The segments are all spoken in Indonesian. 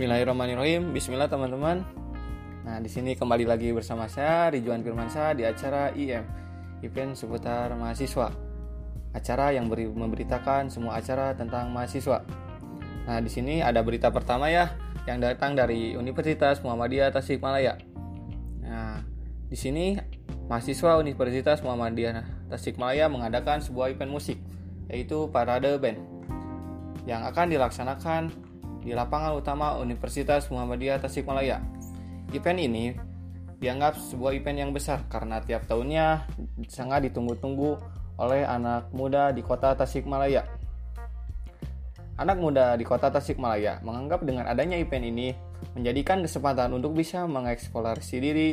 Bismillahirrahmanirrahim. Bismillah teman-teman. Nah, di sini kembali lagi bersama saya Rijuan Firmansyah di acara IM, event seputar mahasiswa. Acara yang beri, memberitakan semua acara tentang mahasiswa. Nah, di sini ada berita pertama ya yang datang dari Universitas Muhammadiyah Tasikmalaya. Nah, di sini mahasiswa Universitas Muhammadiyah Tasikmalaya mengadakan sebuah event musik yaitu Parade Band yang akan dilaksanakan di lapangan utama Universitas Muhammadiyah Tasikmalaya. Event ini dianggap sebuah event yang besar karena tiap tahunnya sangat ditunggu-tunggu oleh anak muda di kota Tasikmalaya. Anak muda di kota Tasikmalaya menganggap dengan adanya event ini menjadikan kesempatan untuk bisa mengeksplorasi diri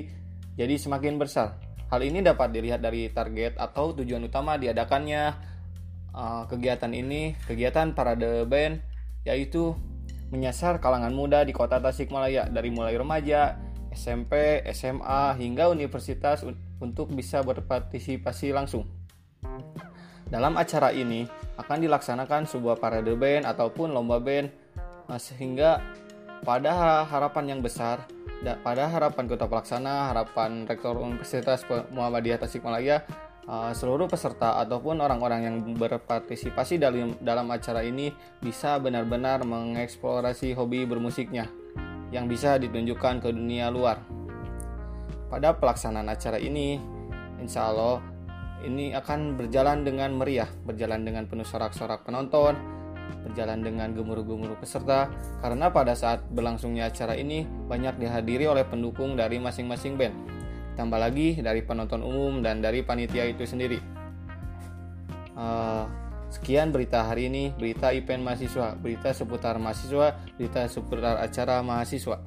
jadi semakin besar. Hal ini dapat dilihat dari target atau tujuan utama diadakannya uh, kegiatan ini, kegiatan parade band, yaitu menyasar kalangan muda di kota Tasikmalaya dari mulai remaja, SMP, SMA, hingga universitas untuk bisa berpartisipasi langsung. Dalam acara ini akan dilaksanakan sebuah parade band ataupun lomba band eh, sehingga pada harapan yang besar pada harapan kota pelaksana, harapan rektor Universitas Muhammadiyah Tasikmalaya uh, seluruh peserta ataupun orang-orang yang berpartisipasi dalam dalam acara ini bisa benar-benar mengeksplorasi hobi bermusiknya yang bisa ditunjukkan ke dunia luar. Pada pelaksanaan acara ini, insya Allah ini akan berjalan dengan meriah, berjalan dengan penuh sorak-sorak penonton, berjalan dengan gemuruh-gemuruh peserta, karena pada saat berlangsungnya acara ini banyak dihadiri oleh pendukung dari masing-masing band tambah lagi dari penonton umum dan dari panitia itu sendiri. Uh, sekian berita hari ini, berita event mahasiswa, berita seputar mahasiswa, berita seputar acara mahasiswa.